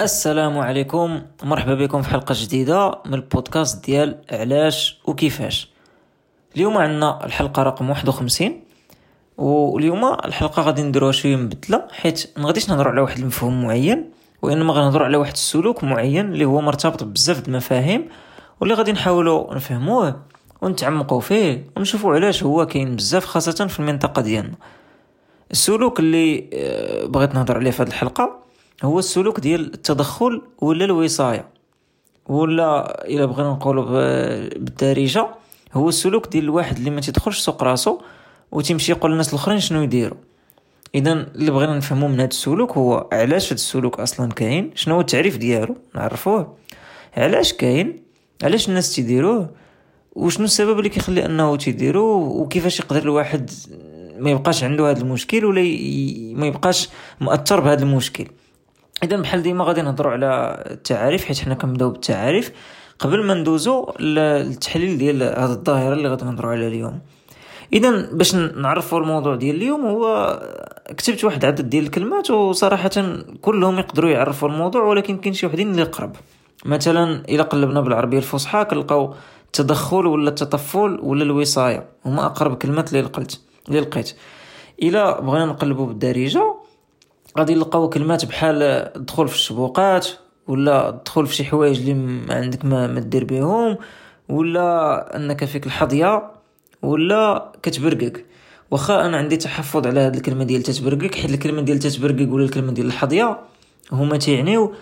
السلام عليكم. مرحبا بكم في حلقة جديدة من البودكاست ديال علاش وكيفاش. اليوم عندنا الحلقة رقم 51 واليوم الحلقة غادي نديروها شوية مبدلة حيت ما غاديش نهضروا على واحد المفهوم معين وإنما غنهضروا على واحد السلوك معين اللي هو مرتبط بزاف المفاهيم واللي غادي نحاولوا نفهموه ونتعمقوا فيه ونشوفوا علاش هو كاين بزاف خاصة في المنطقة ديالنا. السلوك اللي آه، بغيت نهضر عليه في هذه الحلقة هو السلوك ديال التدخل ولا الوصاية؟ ولا إلا بغينا نقولوا بالدارجة هو السلوك ديال الواحد اللي ما تيدخلش سوق راسو وتيمشي يقول للناس الآخرين شنو يديروا. إذا اللي بغينا نفهمو من هذا السلوك هو علاش هذا السلوك أصلا كاين شنو هو التعريف ديالو نعرفوه. علاش كاين؟ علاش الناس تيديروه؟ وشنو السبب اللي كيخلي أنه تيديروه؟ وكيفاش يقدر الواحد ما يبقاش عنده هذا المشكل ولا. ما يبقاش مؤثر بهذا المشكل؟ اذا بحال ديما غادي نهضروا على التعاريف حيت حنا كنبداو بالتعاريف قبل ما ندوزو للتحليل ديال هذه الظاهرة اللي غادي نهضروا عليها اليوم. اذا باش نعرفوا الموضوع ديال اليوم هو كتبت واحد عدد ديال الكلمات وصراحة كلهم يقدروا يعرفوا الموضوع ولكن كاين شي وحدين اللي قرب. مثلا إلا قلبنا بالعربية الفصحى كنلقاو التدخل ولا التطفل ولا الوصاية. هما أقرب كلمات اللي لقيت اللي لقيت. إلا بغينا نقلبوا بالدارجة غادي نلقاو كلمات بحال الدخول في الشبوقات ولا الدخول في شي حوايج اللي ما عندك ما, ما دير بهم ولا أنك فيك الحظية ولا كتبرقق واخا أنا عندي تحفظ على هذه الكلمة ديال تتبرقق حيت الكلمة ديال تتبرقق ولا الكلمة ديال الحظية هما تيعنيو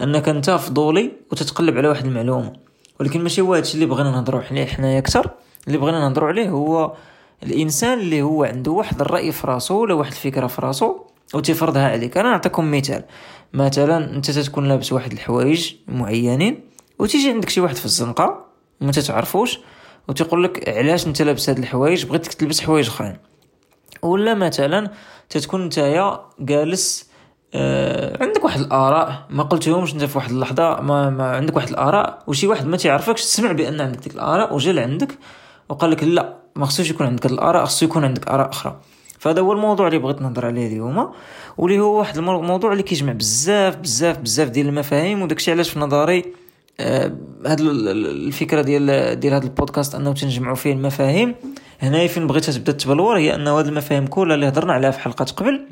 أنك أنت فضولي وتتقلب على واحد المعلومة. ولكن ماشي هو هادشي اللي بغينا نهضروا عليه حنايا أكثر. اللي بغينا نهضروا عليه هو الإنسان اللي هو عنده واحد الرأي في راسو ولا واحد الفكرة في راسو. وتفرضها عليك أنا نعطيكم مثال. مثلا أنت تتكون لابس واحد الحوايج معينين وتيجي عندك شي واحد في الزنقة ما تتعرفوش وتقول لك علاش أنت لابس هاد الحوايج بغيتك تلبس حوايج أخرين. ولا مثلا تتكون نتايا جالس آه عندك واحد الآراء ما قلتهمش أنت في واحد اللحظة ما, ما عندك واحد الآراء وشي واحد ما تعرفكش تسمع بأن عندك ديك الآراء وجا لعندك وقال لك لا ما خصوش يكون عندك الآراء خصو يكون عندك آراء أخرى. فهذا هو الموضوع اللي بغيت نهضر عليه اليوم واللي هو واحد الموضوع اللي كيجمع بزاف بزاف بزاف ديال المفاهيم وداكشي علاش في نظري آه هاد الفكرة ديال ديال هذا البودكاست أنه تنجمعوا فيه المفاهيم. هنايا فين بغيتها تبدأ تبلور هي أنه هاد المفاهيم كلها اللي هضرنا عليها في حلقات قبل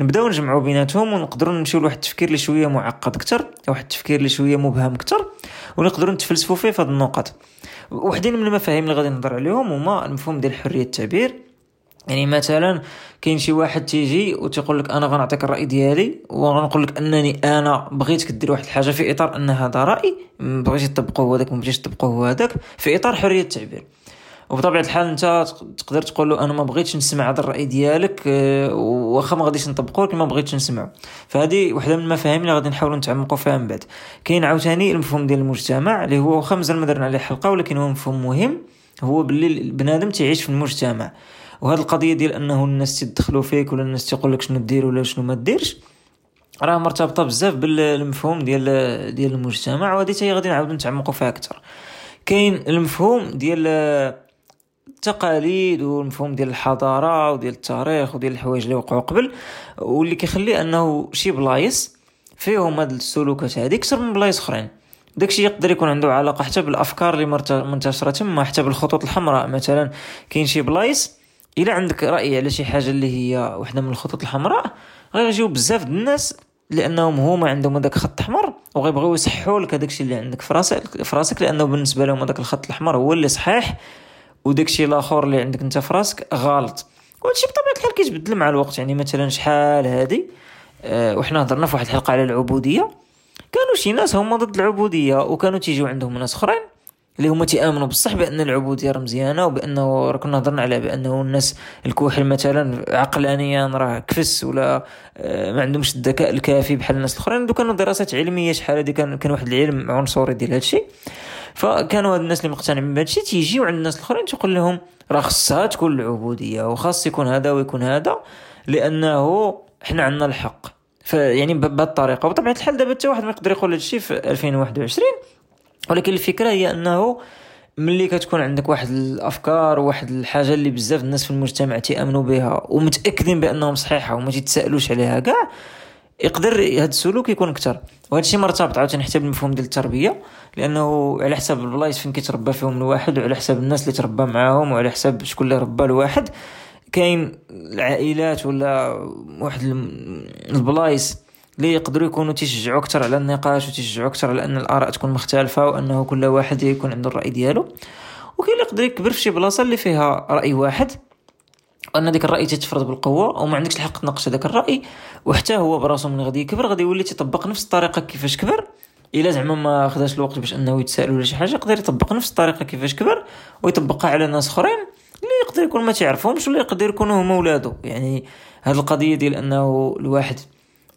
نبداو نجمعوا بيناتهم ونقدروا نمشيو لواحد التفكير اللي شوية معقد أكثر واحد التفكير اللي شوية مبهم أكثر ونقدروا نتفلسفوا فيه في هاد النقط وحدين من المفاهيم اللي غادي نهضر عليهم هما المفهوم ديال حرية التعبير يعني مثلا كاين شي واحد تيجي وتيقول لك أنا غنعطيك الرأي ديالي وغنقول لك أنني أنا بغيتك دير واحد الحاجة في إطار أن هذا رأي بغيتي تطبقه هذاك ما بغيتيش تطبقه هذاك في إطار حرية التعبير. وبطبيعة الحال أنت تقدر تقول له أنا ما بغيتش نسمع هذا الرأي ديالك آه، واخا ما غاديش نطبقه لكن ما بغيتش نسمعه فهذه وحدة من المفاهيم اللي غادي نحاولوا نتعمقوا فيها من بعد. كاين عاوتاني المفهوم ديال المجتمع اللي هو واخا مازال ما درنا عليه حلقة ولكن هو مفهوم مهم هو باللي البنادم تعيش في المجتمع. وهذه القضية ديال أنه الناس تدخلوا فيك ولا الناس تقول لك شنو دير ولا شنو ما ديرش راه مرتبطة بزاف بالمفهوم ديال ديال المجتمع وهذه حتى غادي نعاودو نتعمقوا فيها أكثر كاين المفهوم ديال التقاليد والمفهوم ديال الحضارة وديال التاريخ وديال الحوايج اللي وقعوا قبل واللي كيخلي أنه شي بلايص فيهم هاد السلوكات هذه أكثر من بلايص أخرين. داكشي يقدر يكون عنده علاقة حتى بالأفكار اللي منتشرة تما حتى بالخطوط الحمراء. مثلا كاين شي بلايص إلا عندك رأي على شي حاجة اللي هي وحدة من الخطوط الحمراء غيجيو بزاف الناس لأنهم هما عندهم هذاك الخط الأحمر وغيبغيو يصحوا لك هذاك الشيء اللي عندك في راسك في راسك لأنه بالنسبة لهم هذاك الخط الأحمر هو اللي صحيح وداك الشيء الآخر اللي عندك أنت في راسك غلط. وهادشي بطبيعة الحال كيتبدل مع الوقت يعني مثلا شحال هادي أه وحنا هضرنا في واحد الحلقة على العبودية كانوا شي ناس هما ضد العبودية وكانوا تيجيو عندهم ناس أخرين اللي هما تيآمنوا بصح بأن العبوديه راه مزيانه وبأنه راه كنا هضرنا على بأنه الناس الكوحل مثلا عقلانيا راه كفس ولا آه، ما عندهمش الذكاء الكافي بحال الناس الأخرين. دو كانوا دراسات علمية شحال هادي كان كان واحد العلم عنصري ديال هادشي. فكانوا هاد الناس اللي مقتنعين بهادشي تيجيو عند الناس الأخرين تيقول لهم راه خصها تكون العبودية وخاص يكون هذا ويكون هذا لأنه حنا عندنا الحق. فيعني بهذه الطريقة. وبطبيعه الحال دابا حتى واحد ما يقدر يقول هادشي في 2021 ولكن الفكرة هي أنه ملي كتكون عندك واحد الأفكار وواحد الحاجة اللي بزاف الناس في المجتمع تيأمنوا بها ومتأكدين بأنهم صحيحة وما تيتسائلوش عليها كاع يقدر هذا السلوك يكون أكثر وهذا الشيء مرتبط عاوتاني حتى بالمفهوم ديال التربية لأنه على حساب البلايص فين كيتربى فيهم الواحد وعلى حساب الناس اللي تربى معاهم وعلى حساب شكون اللي ربى الواحد كاين العائلات ولا واحد البلايص اللي يقدروا يكونوا تيشجعوا أكثر على النقاش وتيشجعوا أكثر على أن الآراء تكون مختلفة وأنه كل واحد يكون عنده الرأي ديالو. وكاين اللي يقدر يكبر في شي بلاصة اللي فيها رأي واحد ان ديك الرأي تتفرض بالقوة وما عندكش الحق تناقش هذاك الرأي وحتى هو براسو من غادي يكبر غادي يولي تيطبق نفس الطريقة كيفاش كبر. إلا زعما ما خداش الوقت باش أنه يتسائل ولا شي حاجة يقدر يطبق نفس الطريقة كيفاش كبر ويطبقها على ناس أخرين اللي يقدر يكون ما تعرفهمش ولا يقدر يكونوا هما ولادو. يعني هذه القضية ديال أنه الواحد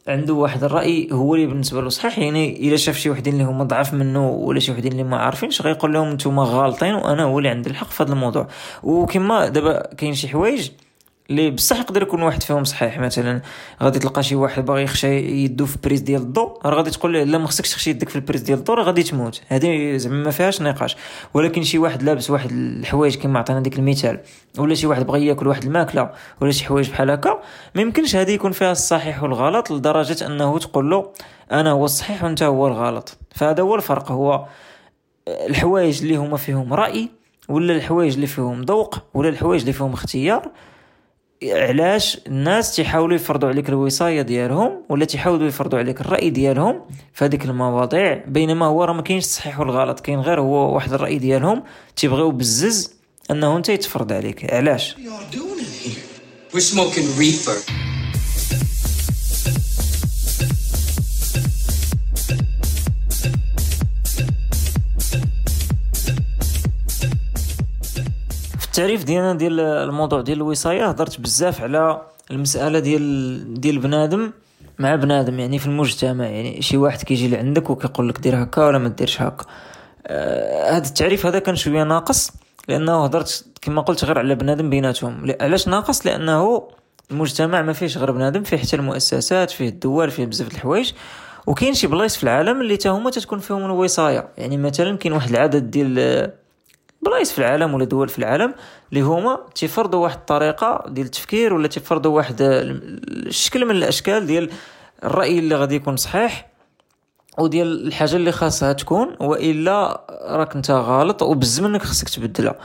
عنده واحد الرأي هو اللي بالنسبة له صحيح يعني إلا شاف شي وحدين اللي هما ضعف منه ولا شي وحدين اللي ما عارفينش غيقول لهم نتوما غالطين وأنا هو اللي عندي الحق في هذا الموضوع. وكما دابا كاين شي حوايج اللي بصح يقدر يكون واحد فيهم صحيح. مثلا غادي تلقى شي واحد باغي يخشى يدو في prise ديال الضو راه غادي تقول له لا ما خصكش تخشي يدك في ال prise ديال الضو راه غادي تموت. هذه زعما ما فيهاش نقاش. ولكن شي واحد لابس واحد الحوايج كما عطينا ديك المثال ولا شي واحد بغى ياكل واحد الماكلة ولا شي حوايج بحال هكا ما يمكنش هذه يكون فيها الصحيح والغلط لدرجة أنه تقول له أنا هو الصحيح وأنت هو الغلط. فهذا هو الفرق. هو الحوايج اللي هما فيهم رأي ولا الحوايج اللي فيهم ذوق ولا الحوايج اللي فيهم اختيار علاش الناس تيحاولوا يفرضوا عليك الوصاية ديالهم ولا تيحاولوا يفرضوا عليك الرأي ديالهم في هذيك المواضيع؟ بينما هو راه ما كاينش الصحيح والغلط كاين غير هو واحد الرأي ديالهم تيبغيو بزز أنه أنت يتفرض عليك. علاش؟ التعريف ديالنا ديال الموضوع ديال الوصاية هضرت بزاف على المسألة ديال ديال بنادم مع بنادم يعني في المجتمع يعني شي واحد كيجي لعندك وكيقول لك دير هكا ولا ما ديرش هكا. آه هذا التعريف هذا كان شوية ناقص لأنه هضرت كما قلت غير على بنادم بيناتهم. علاش ناقص؟ لأنه المجتمع ما فيهش غير بنادم فيه حتى المؤسسات فيه الدول فيه بزاف الحوايج. وكاين شي بلايص في العالم اللي تا هما تتكون فيهم الوصاية. يعني مثلا كاين واحد العدد ديال بلايص في العالم ولا دول في العالم اللي هما تيفرضوا واحد الطريقة ديال التفكير ولا تيفرضوا واحد الشكل من الأشكال ديال الرأي اللي غادي يكون صحيح وديال الحاجة اللي خاصها تكون وإلا راك أنت غلط وبز منك خصك تبدلها.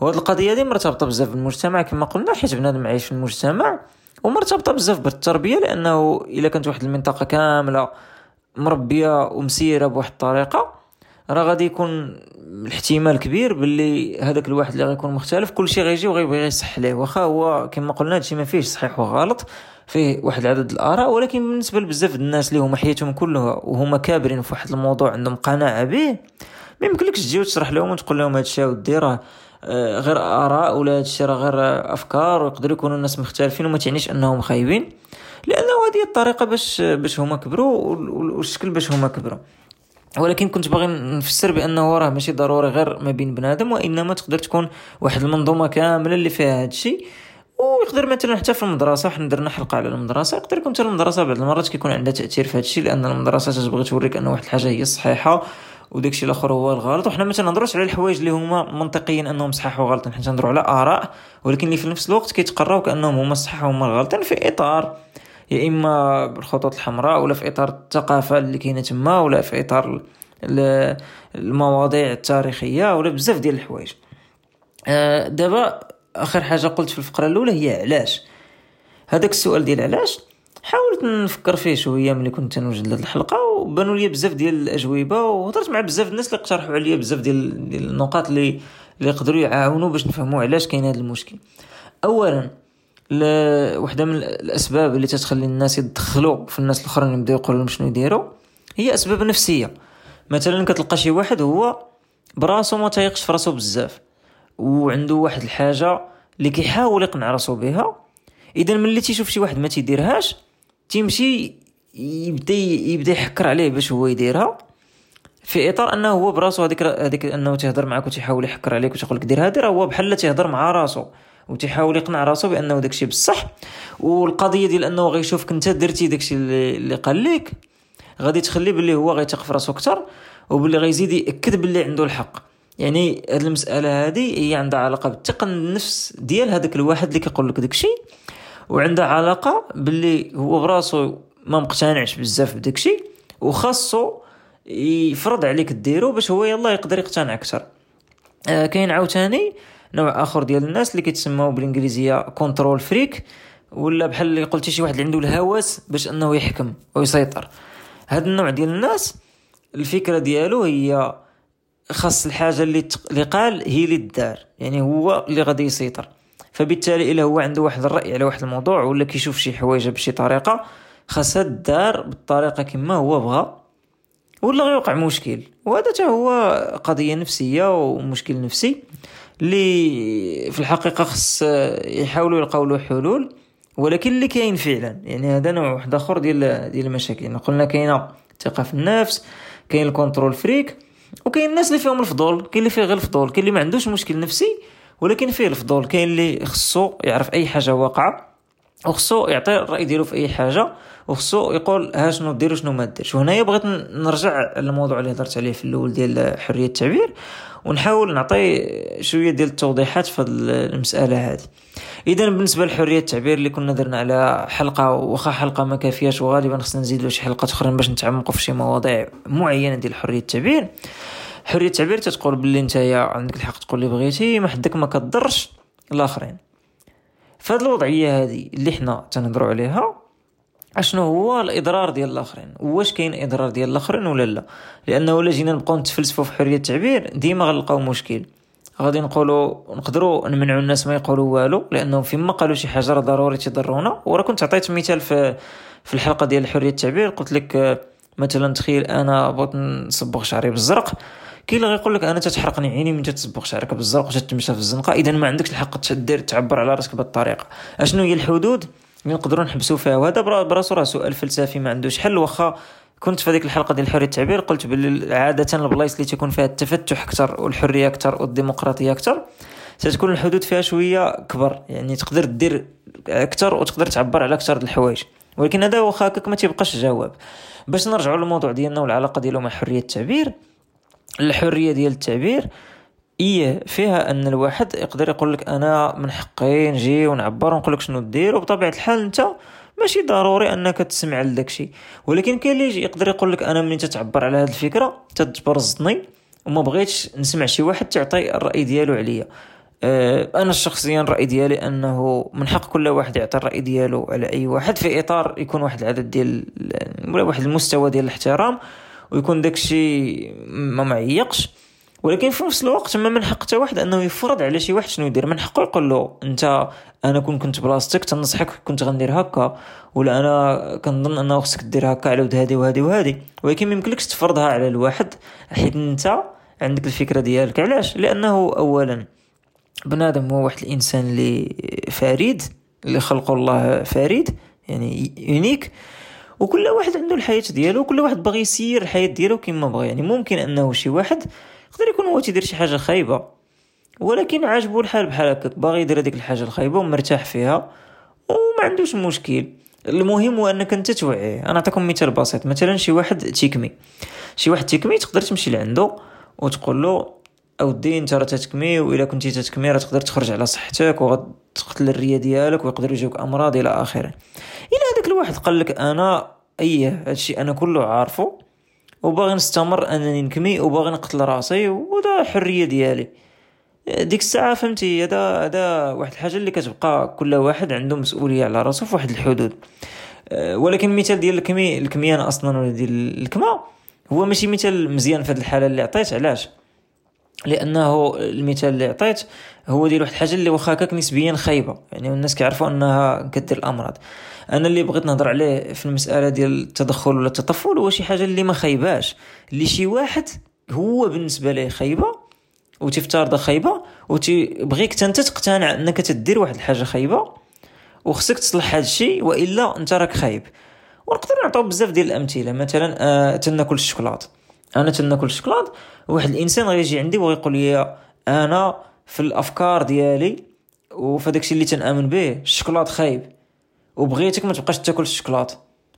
وهاد القضية دي مرتبطة بزاف بالمجتمع. كما قلنا حيت بنادم عايش في المجتمع ومرتبطة بزاف بالتربية لأنه إلا كانت واحد المنطقة كاملة مربية ومسيرة بواحد الطريقة راه غادي يكون الاحتمال كبير باللي هذاك الواحد اللي غيكون مختلف كلشي غيجي وغيبغي يصح ليه واخا هو كما قلنا هادشي ما فيهش صحيح وغلط فيه واحد العدد الآراء ولكن بالنسبة لبزاف الناس اللي هما حياتهم كلها وهما كابرين في واحد الموضوع عندهم قناعة به ما يمكنلكش تجي وتشرح لهم وتقول لهم هادشي ودي راه آه، غير آراء ولا هادشي راه غير أفكار ويقدروا يكونوا الناس مختلفين وما تعنيش أنهم خايبين لأنه هذه الطريقة باش باش هما كبروا والشكل باش هما كبروا. ولكن كنت باغي نفسر بأنه راه ماشي ضروري غير ما بين بنادم وإنما تقدر تكون واحد المنظومة كاملة اللي فيها هذا الشيء. ويقدر مثلا حتى في المدرسة حنا درنا حلقة على المدرسة يقدر يكون حتى المدرسة بعض المرات كيكون عندها تأثير في هذا الشيء لأن المدرسة تبغي توريك ان واحد الحاجة هي الصحيحه وداك الشيء الآخر هو الغلط. وحنا ما تنهضروش على الحوايج اللي هما منطقيا أنهم صحاح وغلط حنا تنهضروا على آراء ولكن اللي في نفس الوقت كيتقراو كأنهم هما الصح وهما الغلطين في إطار. يا إما بالخطوط الحمراء ولا في إطار الثقافة اللي كاينة تما ولا في إطار المواضيع التاريخية ولا بزاف ديال الحوايج. آه، دابا آخر حاجة قلت في الفقرة الأولى هي علاش؟ هذاك السؤال ديال علاش؟ حاولت نفكر فيه شوية ملي كنت نوجد هذه الحلقة وبانوا لي بزاف ديال الأجوبة وهضرت مع بزاف الناس اللي اقترحوا عليا بزاف ديال, ديال النقاط اللي اللي يقدروا يعاونوا باش نفهموا علاش كاين هذا المشكل. اولا واحدة من الأسباب اللي تتخلي الناس يدخلوا في الناس الأخرين يبداو يقولوا لهم شنو يديروا هي أسباب نفسية. مثلا كتلقى شي واحد هو براسو ما تايقش في راسو بزاف وعنده واحد الحاجة اللي كيحاول يقنع راسو بها. إذا ملي تيشوف شي واحد ما تيديرهاش تيمشي يبدأ يبدأ يحكر عليه باش هو يديرها في إطار أنه هو براسو هذيك هذيك أنه تيهضر معاك وتيحاول يحكر عليك وتيقول لك دير هذا هو بحال تيهضر مع راسو. وتيحاول يقنع راسو بأنه داكشي بصح والقضية ديال أنه غيشوفك أنت درتي داكشي اللي, قال لك غادي تخلي باللي هو غيثق في راسو أكثر وباللي غيزيد يأكد باللي عنده الحق. يعني هاد المسألة هذه هي عندها علاقة بالثقه النفس ديال هذاك الواحد اللي كيقول لك داكشي وعندها علاقة باللي هو براسو ما مقتنعش بزاف بداكشي وخاصو يفرض عليك ديرو باش هو يلا يقدر يقتنع أكثر آه كاين عاوتاني نوع آخر ديال الناس اللي كيتسموا بالإنجليزية control freak ولا بحال اللي قلتي شي واحد عنده الهوس باش أنه يحكم ويسيطر. هذا النوع ديال الناس الفكرة ديالو هي خاص الحاجة اللي تق... اللي قال هي اللي دار يعني هو اللي غادي يسيطر. فبالتالي إلا هو عنده واحد الرأي على واحد الموضوع ولا كيشوف شي حوايج بشي طريقة خاصها دار بالطريقة كما هو بغى ولا غيوقع مشكل. وهذا هو قضية نفسية ومشكل نفسي. اللي في الحقيقة خص يحاولوا يلقاو له حلول ولكن اللي كاين فعلا. يعني هذا نوع واحد آخر ديال ديال المشاكل. يعني قلنا كاينة الثقه في النفس كاين ال control freak وكاين الناس اللي فيهم الفضول كاين اللي فيه غير الفضول كاين اللي ما عندوش مشكل نفسي ولكن فيه الفضول. كاين اللي خصو يعرف أي حاجة واقعة. وخصو يعطي الرأي ديالو في أي حاجة وخصو يقول ها شنو دير وشنو ما ديرش. وهنايا بغيت نرجع للموضوع اللي هضرت عليه في الأول ديال حرية التعبير ونحاول نعطي شوية ديال التوضيحات في المسألة هذه إذا بالنسبة لحرية التعبير اللي كنا درنا على حلقة واخا حلقة ما كافياش وغالبا خصنا نزيدو شي حلقات اخرين باش نتعمقوا في شي مواضيع معينة ديال حرية التعبير. حرية التعبير تتقول باللي نتايا عندك الحق تقول اللي بغيتي ما حدك ما كضرش الآخرين. فهاد الوضعية هذه اللي حنا تنهضروا عليها أشنو هو الإضرار ديال الآخرين؟ واش كاين إضرار ديال الآخرين ولا لا؟ لأنه إلا جينا نبقاو نتفلسفوا في حرية التعبير ديما غنلقاو مشكل. غادي نقولوا نقدروا نمنعوا الناس ما يقولوا والو لأنه فيما قالوا شي حاجة راه ضروري تضرونا وراه كنت عطيت مثال في في الحلقة ديال حرية التعبير قلت لك مثلا تخيل أنا بغيت نصبغ شعري بالزرق كاين اللي غيقول لك أنا تتحرقني عيني من تصبغ شعرك بالزرق وتتمشى في الزنقة. اذا ما عندكش الحق تدير تعبر على راسك بهذه الطريقة أشنو هي الحدود؟ اللي نقدروا نحبسوا فيها. وهذا براسو راه سؤال فلسفي ما عندوش حل. واخا كنت في هذيك الحلقة ديال حرية التعبير قلت باللي عادة البلايص اللي تكون فيها التفتح أكثر والحرية أكثر والديمقراطية أكثر ستكون الحدود فيها شوية كبر. يعني تقدر دير أكثر وتقدر تعبر على أكثر الحوايج. ولكن هذا واخا هكاك ما تيبقاش جواب. باش نرجعوا للموضوع ديالنا والعلاقة ديالو مع حرية التعبير الحرية ديال التعبير إيه فيها أن الواحد يقدر يقول لك أنا من حقي نجي ونعبر ونقول لك شنو دير وبطبيعة الحال أنت ماشي ضروري أنك تسمع لداك الشيء ولكن كاين اللي يقدر يقول لك أنا ملي تتعبر على هذه الفكرة تتبرزني وما بغيتش نسمع شي واحد تعطي الرأي ديالو عليا. أه أنا شخصيا الراي ديالي أنه من حق كل واحد يعطي الرأي ديالو على أي واحد في إطار يكون واحد العدد ديال ولا واحد المستوى ديال الاحترام. ويكون داكشي ما معيقش ولكن في نفس الوقت ما من حق حتى واحد أنه يفرض على شي واحد شنو يدير. من حقه يقول له أنت أنا كون كنت بلاصتك تنصحك كنت غندير هكا ولا أنا كنظن أنه خصك دير هكا على ود هادي وهادي وهادي ولكن ما يمكنلكش تفرضها على الواحد حيت أنت عندك الفكرة ديالك. علاش؟ لأنه اولا بنادم هو واحد الإنسان اللي فريد اللي خلقه الله فريد يعني يونيك وكل واحد عنده الحياة ديالو وكل واحد باغي يسير الحياة ديالو كما بغى يعني ممكن أنه شي واحد يقدر يكون هو تيدير شي حاجة خايبة ولكن عاجبو الحال بحال هكاك باغي يدير هذيك الحاجة الخايبة ومرتاح فيها وما عندوش مشكل. المهم هو أنك أنت توعيه أنا نعطيكم مثال بسيط. مثلا شي واحد تيكمي شي واحد تيكمي تقدر تمشي لعنده وتقول له أودي أنت راه تتكمي وإلا كنتي تتكمي راه تقدر تخرج على صحتك وغتقتل الريه ديالك ويقدر يجيوك أمراض إلى آخره. إلى هذاك الواحد قال لك أنا إيه هادشي أنا كله عارفه وباغي نستمر أنني نكمي وباغي نقتل راسي وهذا حرية ديالي. ديك الساعة فهمتي هذا هذا واحد الحاجة اللي كتبقى كل واحد عنده مسؤولية على راسو في واحد الحدود. أه، ولكن المثال ديال الكمي الكميان أصلا ولا ديال الكما هو ماشي مثال مزيان في هذه الحالة اللي عطيت علاش؟ لأنه المثال اللي عطيت هو ديال واحد الحاجة اللي واخا نسبيا خايبة. يعني الناس كيعرفوا أنها كدير الأمراض. أنا اللي بغيت نهضر عليه في المسألة ديال التدخل ولا التطفل هو شي حاجة اللي ما خايباش. اللي شي واحد هو بالنسبة ليه خايبة وتفترض خايبة وتبغيك أنت تقتنع أنك تدير واحد الحاجة خايبة وخصك تصلح هذا الشيء وإلا أنت راك خايب. ونقدر نعطيو بزاف ديال الأمثلة. مثلا آه تناكل الشوكولات. أنا تناكل الشوكولات واحد الإنسان غيجي عندي ويقول لي أنا في الأفكار ديالي وفي داكشي اللي تنآمن به الشوكولات خايب. وبغيتك ما تبقاش تاكل الشوكولات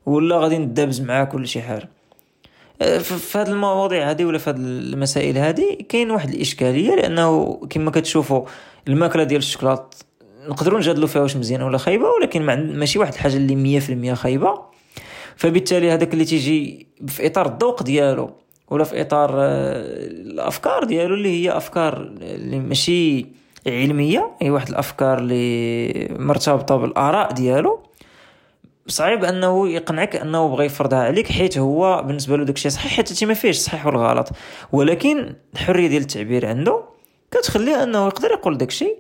ولا غادي ندابز معاك ولا شي حاجة. أه، في هذه المواضيع هذه ولا في هذه المسائل هذه كاين واحد الإشكالية لأنه كما كتشوفوا الماكلة ديال الشوكولات نقدروا نجادلوا فيها واش مزيانه ولا خايبة ولكن ماشي واحد الحاجة اللي 100% خايبة. فبالتالي هذاك اللي تيجي في إطار الذوق ديالو ولا في إطار آه، الأفكار ديالو اللي هي أفكار اللي ماشي علمية هي واحد الأفكار اللي مرتبطة بالآراء ديالو. صعيب أنه يقنعك أنه بغى يفرضها عليك حيت هو بالنسبة له داكشي صحيح حتى ما فيهش صحيح ولا غلط ولكن الحرية ديال التعبير عنده كتخليه أنه يقدر يقول داكشي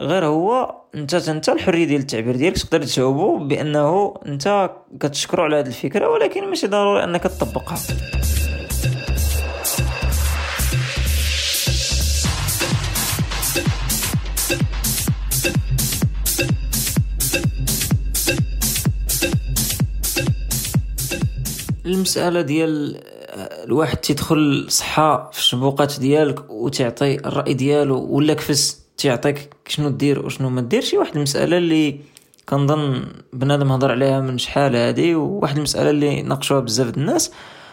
غير هو أنت أنت الحرية ديال التعبير ديالك تقدر تجاوبه بأنه أنت كتشكرو على هذه الفكرة ولكن ماشي ضروري أنك تطبقها. المسألة ديال الواحد تيدخل صحة في الشبوقات ديالك وتعطي الرأي ديالو ولا كفس تعطيك شنو دير وشنو ما ديرش. واحد المسألة اللي كنظن بنادم هضر عليها من شحال هادي وواحد المسألة اللي ناقشوها بزاف الناس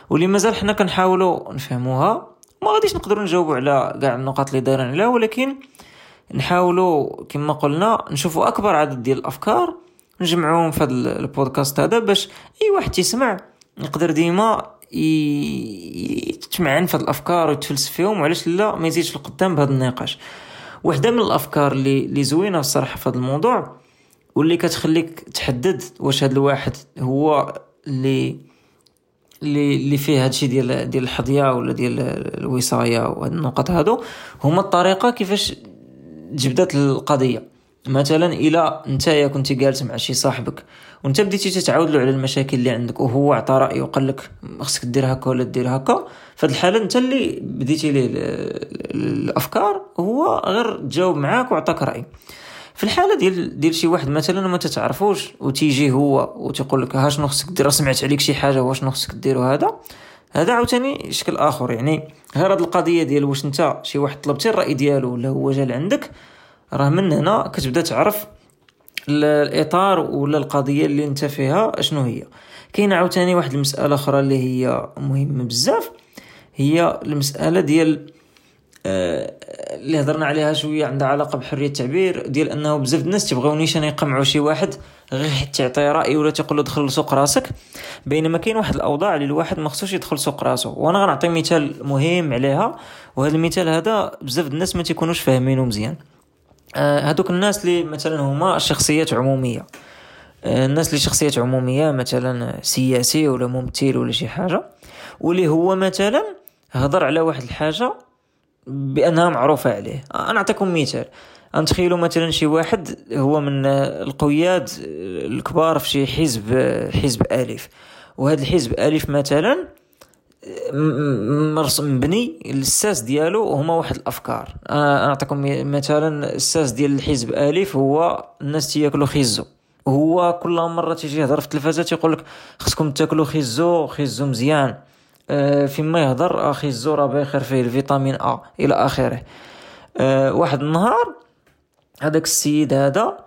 واللي مازال حنا كنحاولوا نفهموها. ما غاديش نقدروا نجاوبوا على كاع النقاط اللي دايرين عليها ولكن نحاولوا كما قلنا نشوفوا أكبر عدد ديال الأفكار نجمعوهم في هذا البودكاست هذا باش أي واحد تسمع يقدر ديما يتمعن في هاد الأفكار ويتفلسف فيهم وعلاش لا ما يزيدش القدام بهذا النقاش. وحدة من الأفكار اللي اللي زوينة الصراحه في هذا الموضوع واللي كتخليك تحدد واش هذا الواحد هو اللي اللي اللي فيه هادشي ديال ديال الحظيه ولا ديال الوصاية وهاد النقط هادو هما الطريقة كيفاش جبدت القضية. مثلا الا نتايا كنتي جالس مع شي صاحبك وأنت بديتي تتعاود له على المشاكل اللي عندك وهو عطى رايه وقال لك خصك دير هكا ولا دير هكا فهاد الحالة أنت اللي بديتي ليه الافكار هو غير تجاوب معاك وعطاك رأي. في الحالة ديال ديال شي واحد مثلا ما تتعرفوش وتيجي هو وتيقول لك ها شنو خصك دير سمعت عليك شي حاجة واش شنو خصك دير هذا هذا عاوتاني شكل آخر. يعني غير هاد القضية ديال واش أنت شي واحد طلبتي الرأي ديالو ولا هو جا لعندك راه من هنا كتبدا تعرف الإطار ولا القضية اللي انت فيها شنو هي. كاينة عاوتاني واحد المسألة أخرى اللي هي مهمه بزاف. هي المسألة ديال آه اللي هضرنا عليها شوية عندها علاقة بحرية التعبير ديال أنه بزاف الناس تبغيو نيشان يقمعوا شي واحد غير تعطي رأي ولا تقول له دخل لسوق راسك. بينما كاين واحد الأوضاع اللي الواحد ما خصوش يدخل سوق راسه وأنا غنعطي مثال مهم عليها وهذا المثال هذا بزاف الناس ما تيكونوش فاهمينه مزيان. هذوك الناس اللي مثلا هما شخصيات عمومية. آه، الناس اللي شخصيات عمومية مثلا سياسي ولا ممثل ولا شي حاجة واللي هو مثلا هضر على واحد الحاجة بأنها معروفة عليه. أنا نعطيكم مثال. نتخيلوا مثلا شي واحد هو من القياد الكبار في شي حزب حزب الف وهذا الحزب الف مثلا مرسم مبني الساس ديالو هما واحد الأفكار. أنا نعطيكم مثلا الساس ديال الحزب الف هو الناس تياكلوا خيزو. هو كل مرة تيجي يهضر في التلفازه تيقول لك خصكم تاكلوا خيزو خيزو مزيان. أه فيما يهضر خيزو راه بخير فيه الفيتامين أ إلى آخره. أه واحد النهار هذاك السيد هذا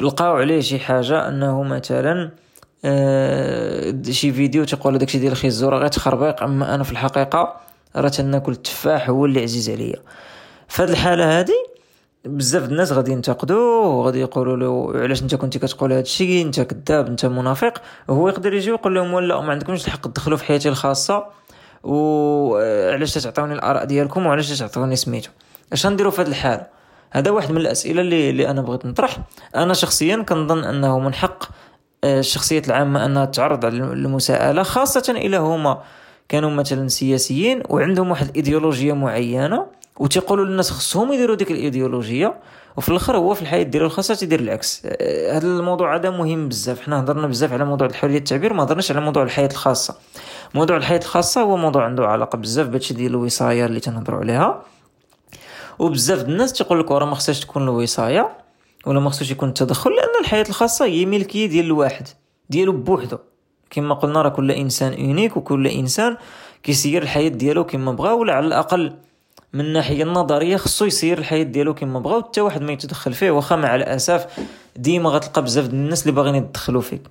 لقاو عليه شي حاجة أنه مثلا آه شي فيديو تيقول داكشي ديال الخيزو راه غير تخربيق. أما أنا في الحقيقة راه تناكل التفاح هو اللي عزيز عليا. فهاد الحالة هادي بزاف الناس غادي ينتقدوه وغادي يقولوا له علاش أنت كنتي كتقول هذا الشيء أنت كذاب أنت منافق. وهو يقدر يجي ويقول لهم ولا ما عندكمش الحق تدخلوا في حياتي الخاصة. وعلاش تعطوني الآراء ديالكم؟ وعلاش تعطوني سميتو؟ اش نديروا في هذه الحالة؟ هذا واحد من الأسئلة اللي, اللي أنا بغيت نطرح. أنا شخصيا كنظن أنه من حق الشخصيات العامة أنها تعرض على المساءلة خاصة إلى هما كانوا مثلا سياسيين وعندهم واحد الإيديولوجية معينة وتيقولوا للناس خصهم يديروا ديك الإيديولوجية وفي الآخر هو في الحياة ديالو الخاصه تيدير العكس. آه، هذا الموضوع هذا مهم بزاف. حنا هضرنا بزاف على موضوع الحريه التعبير ما هضرناش على موضوع الحياة الخاصة. موضوع الحياة الخاصة هو موضوع عنده علاقة بزاف بهادشي ديال الوصاية اللي تنهضروا عليها. وبزاف الناس تيقول لك راه ما خصهاش تكون الوصاية. ولا ما خصوش يكون التدخل لأن الحياة الخاصة هي ملكية ديال الواحد ديالو بوحدو. كما قلنا راه كل إنسان اونيك وكل إنسان كيسير الحياة ديالو كما بغا ولا على الأقل من الناحيه النظرية خصو يسير الحياة ديالو كما بغا وحتى واحد ما يتدخل فيه واخا مع الأسف ديما غتلقى بزاف ديال الناس اللي باغيين يتدخلوا فيك.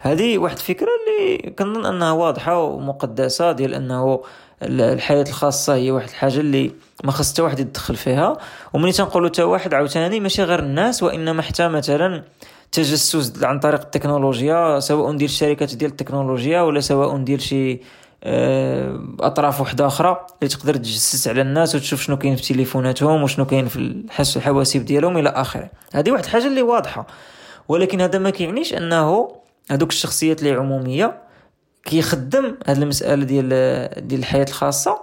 هذه واحد الفكرة اللي كنظن أنها واضحة ومقدسة ديال أنه الحياة الخاصة هي واحد الحاجة اللي ما خص واحد يتدخل فيها. وملي تنقولوا حتى واحد عاوتاني ماشي غير الناس وإنما حتى مثلا تجسس عن طريق التكنولوجيا سواء ديال الشركات ديال التكنولوجيا ولا سواء ديال شي آه، أطراف وحدة أخرى اللي تقدر تجسس على الناس وتشوف شنو كاين في تليفوناتهم وشنو كاين في الحواسيب ديالهم إلى آخره. هذه واحد الحاجة اللي واضحة. ولكن هذا ما كيعنيش أنه هذوك الشخصيات اللي عمومية كيخدم هذه المسألة ديال ديال الحياة الخاصة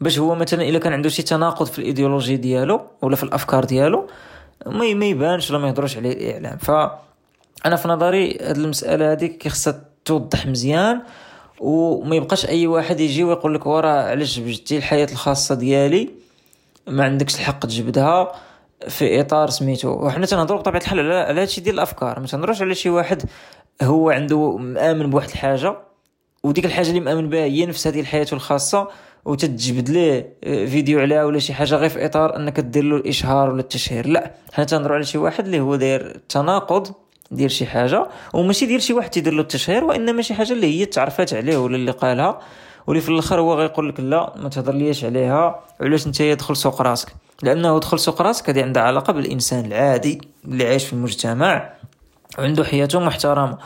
باش هو مثلا إلا كان عنده شي تناقض في الإيديولوجي ديالو ولا في الأفكار ديالو ما ما يبانش ولا ما يهضروش عليه الاعلام ف أنا في نظري هذه المسألة هذه كيخصها توضح مزيان وما يبقاش أي واحد يجي ويقول لك ورا علاش جبتي الحياة الخاصة ديالي؟ ما عندكش الحق تجبدها في إطار سميتو. وحنا تنهضروا بطبيعة الحال على هادشي ديال الأفكار. ما تنهضروش على شي واحد هو عنده مآمن بواحد الحاجة وديك الحاجة اللي مآمن بها هي نفس هذه الحياة الخاصة وتتجبد ليه فيديو عليها ولا شي حاجة غير في إطار أنك دير له الإشهار ولا التشهير. لا حنا تنهضروا على شي واحد اللي هو داير تناقض دير شي حاجة وماشي ديال شي واحد تيدير له التشهير وإنما شي حاجة اللي هي تعرفات عليه ولا اللي قالها واللي في الآخر هو غيقول لك لا ما تهضر ليش عليها علاش أنت يدخل سوق راسك؟ لأنه دخل سوق راسك هذه عندها علاقة بالإنسان العادي اللي عايش في المجتمع وعنده حياته محترمة.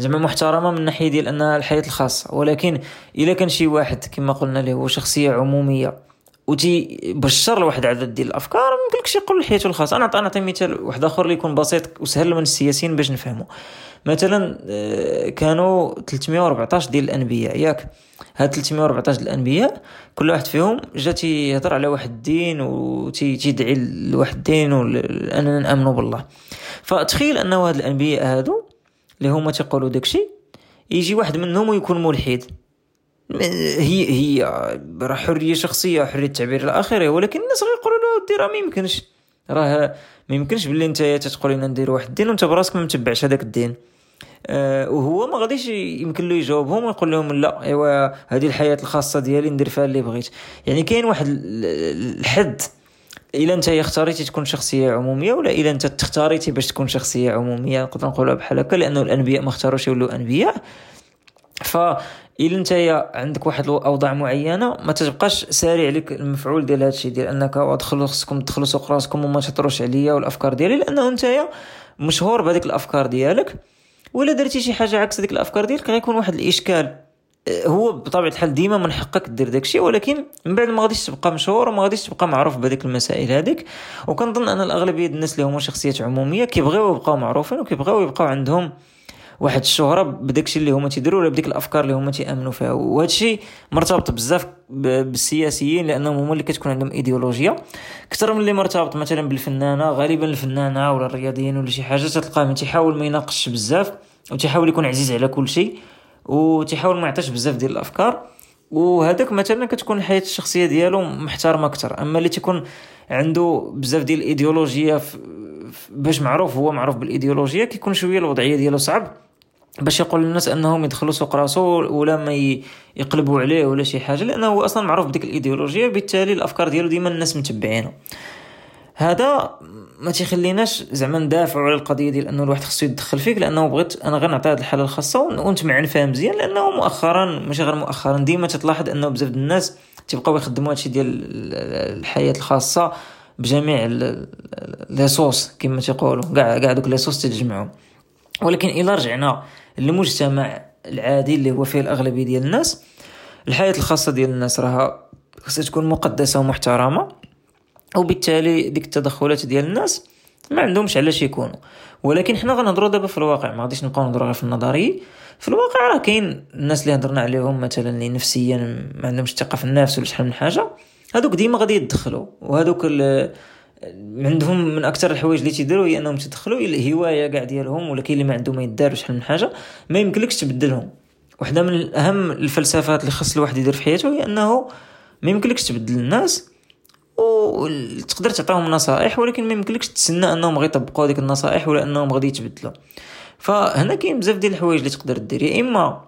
زعما محترمة من ناحيه ديال انها الحياة الخاصة. ولكن إلا كان شي واحد كما قلنا له هو شخصية عمومية وتي بشر لواحد العدد ديال الأفكار ما يمكنلكش يقول حياته الخاصة. أنا نعطي مثال واحد آخر اللي يكون بسيط وسهل من السياسيين باش نفهمه مثلا آه، كانوا 314 ديال الأنبياء. ياك هاد 314 الأنبياء كل واحد فيهم جا تيهضر على واحد الدين وتيدعي لواحد الدين وأننا نامنوا بالله. فتخيل أنه هاد الأنبياء هادو اللي هما تيقولوا داكشي يجي واحد منهم ويكون ملحد. هي هي راه حرية شخصية حرية التعبير إلى اخره ولكن الناس غيقولوا له ودي راه ما يمكنش. راه ما يمكنش باللي انت تتقول لنا ندير واحد الدين وانت براسك ما متبعش هذاك الدين. أه وهو ما غاديش يمكن له يجاوبهم ويقول لهم لا ايوا هذه الحياة الخاصة ديالي ندير فيها اللي بغيت. يعني كاين واحد الحد إلا أنت اختاريتي تكون شخصية عمومية ولا إلا أنت تختاريتي باش تكون شخصية عمومية نقدر نقولها بحال هكا لأنه الأنبياء ما اختاروش يولوا أنبياء. ف إلا أنت عندك واحد الأوضاع معينة ما تبقاش ساري عليك المفعول ديال هادشي ديال أنك ادخلوا خصكم تدخلوا سوق راسكم وما تهضروش عليا والأفكار ديالي لأنه أنت مشهور بهذيك الأفكار ديالك. ولا درتي شي حاجة عكس ديك الأفكار ديالك غيكون واحد الإشكال. هو بطبيعة الحال ديما من حقك دير داكشي ولكن من بعد ما غاديش تبقى مشهور وما غاديش تبقى معروف بهذيك المسائل هذيك. وكنظن أن الأغلبية الناس اللي هما شخصيات عمومية كيبغيو يبقاو معروفين وكيبغيو يبقاو عندهم واحد الشهرة بداكشي اللي هما تيديروا ولا بديك الأفكار اللي هما تيامنوا فيها. وهذا الشيء مرتبط بزاف بالسياسيين لأنهم هما اللي كتكون عندهم إيديولوجيا. أكثر من اللي مرتبط مثلا بالفنانة غالبا الفنانة ولا الرياضيين ولا شي حاجة تلقاه تيحاول ما يناقشش بزاف وتيحاول يكون عزيز على كل شيء. وتيحاول ما يعطيش بزاف ديال الأفكار وهذاك مثلا كتكون الحياة الشخصية ديالو محترمة أكثر أما اللي تيكون عنده بزاف ديال الايديولوجيا باش معروف هو معروف بالايديولوجيا كيكون شوية الوضعية ديالو صعب باش يقول للناس أنهم يدخلوا سوق راسو ولا ما يقلبوا عليه ولا شي حاجة لأنه هو أصلا معروف بديك الايديولوجيا بالتالي الأفكار ديالو ديما الناس متبعينه. هذا ما تيخليناش زعما ندافعوا على القضية ديال أنه الواحد خصو يدخل فيك لأنه بغيت أنا غير نعطي هذه الحالة الخاصة ونتمعن فيها مزيان لأنه مؤخرا ماشي غير مؤخرا ديما تتلاحظ أنه بزاف الناس تيبقاو يخدموا هادشي ديال الحياة الخاصة بجميع لي صوص كما تيقولوا كاع كاع دوك لي صوص تتجمعوا ولكن إلا رجعنا للمجتمع العادي اللي هو فيه الأغلبية ديال الناس الحياة الخاصة ديال الناس راها خصها تكون مقدسة ومحترمة. وبالتالي ديك التدخلات ديال الناس ما عندهمش علاش يكونوا. ولكن حنا غنهضروا دابا في الواقع ما غاديش نبقاو نهضروا غير في النظري في الواقع راه كاين الناس اللي هضرنا عليهم مثلا اللي نفسيا ما عندهمش الثقة في النفس ولا شحال من حاجة. هذوك ديما غادي يدخلوا وهذوك عندهم من أكثر الحوايج اللي تيديروا هي أنهم تدخلوا الهوايه كاع ديالهم ولا كاين اللي ما عنده ما يدار شحال من حاجة. ما يمكنلكش تبدلهم. وحدة من اهم الفلسفات اللي خص الواحد يدير في حياته هي أنه ما يمكنلكش تبدل الناس وتقدر تعطيهم نصائح ولكن ما يمكنلكش تسنى أنهم غيطبقوا هذيك النصائح ولا أنهم غادي يتبدلوا. فهنا كاين بزاف ديال الحوايج اللي تقدر دير يا إما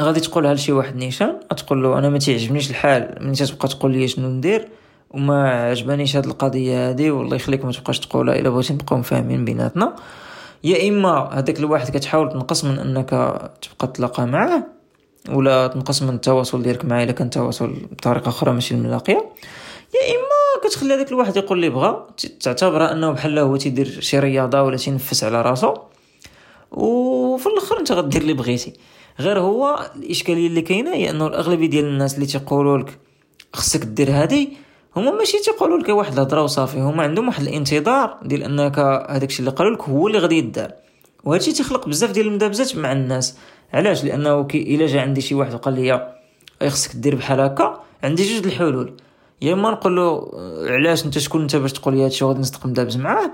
غادي تقولها لشي واحد نيشان تقول له أنا ما تيعجبنيش الحال ملي تبقى تقول لي شنو ندير وما عجبانيش هاد القضية هادي والله يخليك ما تبقاش تقولها إلا بغيتي نبقاو فاهمين بيناتنا. يا إما هذاك الواحد كتحاول تنقص من أنك تبقى تلاقى معاه ولا تنقص من التواصل ديالك معاه إلا كان تواصل بطريقة أخرى ماشي الملاقية. يا إما كتخلي هذاك الواحد يقول اللي بغا تعتبرها أنه بحال هو تيدير شي رياضة ولا تينفس على راسو وفي الآخر أنت غدير اللي بغيتي. غير هو الإشكالية اللي كاينة هي أنه الأغلبية ديال الناس اللي تيقولوا لك خصك دير هادي هما ماشي تيقولوا لك واحد الهضره وصافي هما عندهم واحد الانتظار ديال أنك هذاك الشيء اللي قالوا لك هو اللي غادي يدار. وهادشي تيخلق بزاف ديال المدابزات مع الناس. علاش؟ لأنه كي إلا جا عندي شي واحد وقال لي خصك دير بحال هكا عندي جوج الحلول. يا اما نقول له علاش انت شكون انت باش تقول لي هادشي وغادي نصدق مدابز معاه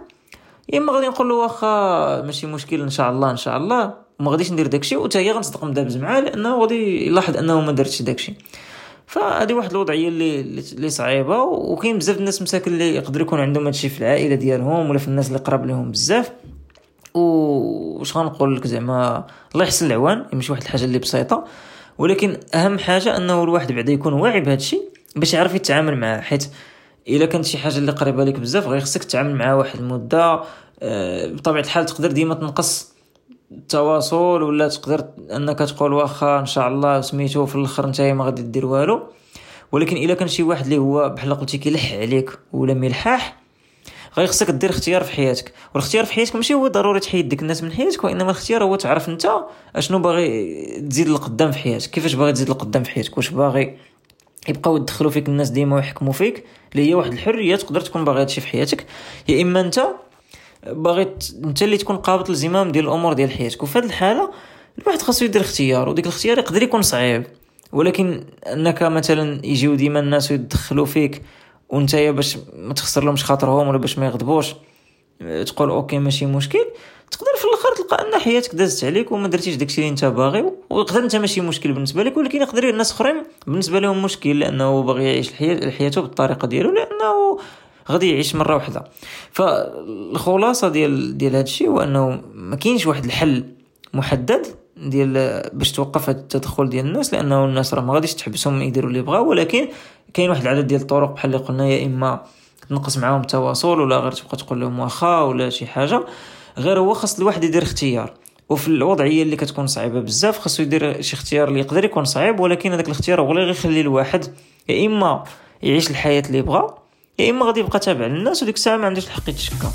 يا اما غادي نقول له واخا ماشي مشكل إن شاء الله إن شاء الله. وما غاديش ندير داكشي وتا هي غنصدق مدابز معاه لأنه غادي يلاحظ أنه ما درتش داكشي. فهذه واحد الوضعيه اللي اللي صعيبة وكاين بزاف الناس مساكن اللي يقدر يكون عندهم هادشي في العائلة ديالهم ولا في الناس اللي قراب لهم بزاف. وش غنقول لك زعما؟ الله يحسن العوان ماشي واحد الحاجة اللي بسيطة. ولكن أهم حاجة أنه الواحد بعدا يكون واعي بهذا الشيء باش يعرف يتعامل معاه. حيت إلا كانت شي حاجة اللي قريبة لك بزاف غير خصك تتعامل معاه واحد المدة آه، بطبيعة الحال تقدر ديما تنقص التواصل ولا تقدر أنك تقول واخا إن شاء الله سميتو في الأخر أنت ما غادي دير والو. ولكن إلا كان شي واحد اللي هو بحال قلتي كيلح عليك ولا ملحاح غير خصك دير اختيار في حياتك. والاختيار في حياتك ماشي هو ضروري تحيد ديك الناس من حياتك وإنما الاختيار هو تعرف أنت أشنو باغي تزيد لقدام في حياتك كيفاش باغي تزيد لقدام في حياتك واش باغي يبقاو يدخلوا فيك الناس ديما ويحكموا فيك اللي هي واحد الحرية تقدر تكون باغي هادشي في حياتك. يا إما أنت باغي أنت اللي تكون قابض الزمام ديال الأمور ديال حياتك. وفي هذه الحالة الواحد خاصو يدير اختيار وديك الاختيار يقدر يكون صعيب. ولكن أنك مثلا يجيو ديما الناس ويدخلوا فيك وأنت باش ما تخسر لهمش خاطرهم ولا باش ما يغضبوش تقول أوكي ماشي مشكل تقدر في تلقى أن حياتك دازت عليك وما درتيش داكشي اللي أنت باغي ويقدر أنت ماشي مشكل بالنسبة لك ولكن يقدر الناس أخرين بالنسبة لهم مشكل لأنه باغي يعيش الحياة حياته بالطريقة ديالو لأنه غادي يعيش مرة واحدة فالخلاصة ديال ديال هذا الشيء هو أنه ما كاينش واحد الحل محدد ديال باش توقف التدخل ديال الناس لأنه الناس راه ما غاديش تحبسهم يديروا اللي بغاو ولكن كاين واحد العدد ديال الطرق بحال اللي قلنا يا إما تنقص معاهم التواصل ولا غير تبقى تقول لهم واخا ولا شي حاجة. غير هو خاص الواحد يدير اختيار. وفي الوضعيه اللي كتكون صعيبة بزاف خاصو يدير شي اختيار اللي يقدر يكون صعيب ولكن هذاك الاختيار هو اللي غيخلي الواحد يا إما يعيش الحياة اللي بغا يا إما غادي يبقى تابع للناس وديك الساعة ما عندوش الحق يتشكى.